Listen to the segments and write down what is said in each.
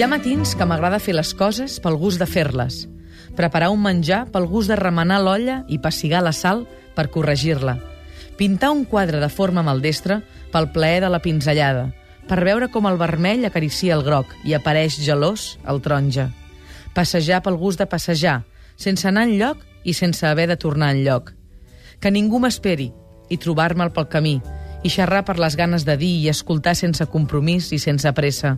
Hi ha matins que m'agrada fer les coses pel gust de fer-les. Preparar un menjar pel gust de remenar l'olla i passigar la sal per corregir-la. Pintar un quadre de forma maldestra pel plaer de la pinzellada, per veure com el vermell acaricia el groc i apareix gelós el taronja. Passejar pel gust de passejar, sense anar enlloc i sense haver de tornar enlloc. Que ningú m'esperi i trobar-me'l pel camí i xerrar per les ganes de dir i escoltar sense compromís i sense pressa.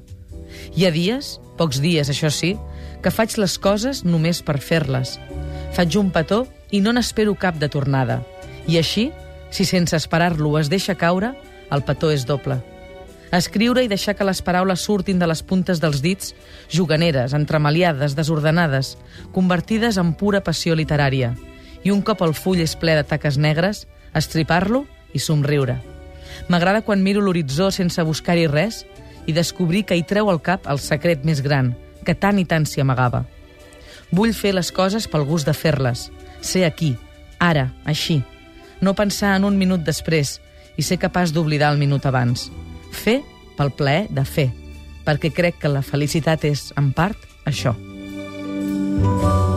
Hi ha dies, pocs dies, això sí, que faig les coses només per fer-les. Faig un petó i no n'espero cap de tornada. I així, si sense esperar-lo es deixa caure, el petó és doble. Escriure i deixar que les paraules surtin de les puntes dels dits, juganeres, entremaliades, desordenades, convertides en pura passió literària. I un cop el full és ple de taques negres, estripar-lo i somriure. M'agrada quan miro l'horitzó sense buscar-hi res i descobrir que hi treu al cap el secret més gran, que tant i tant s'hi amagava. Vull fer les coses pel gust de fer-les, ser aquí, ara, així. No pensar en un minut després i ser capaç d'oblidar el minut abans. Fer pel plaer de fer, perquè crec que la felicitat és, en part, això. Música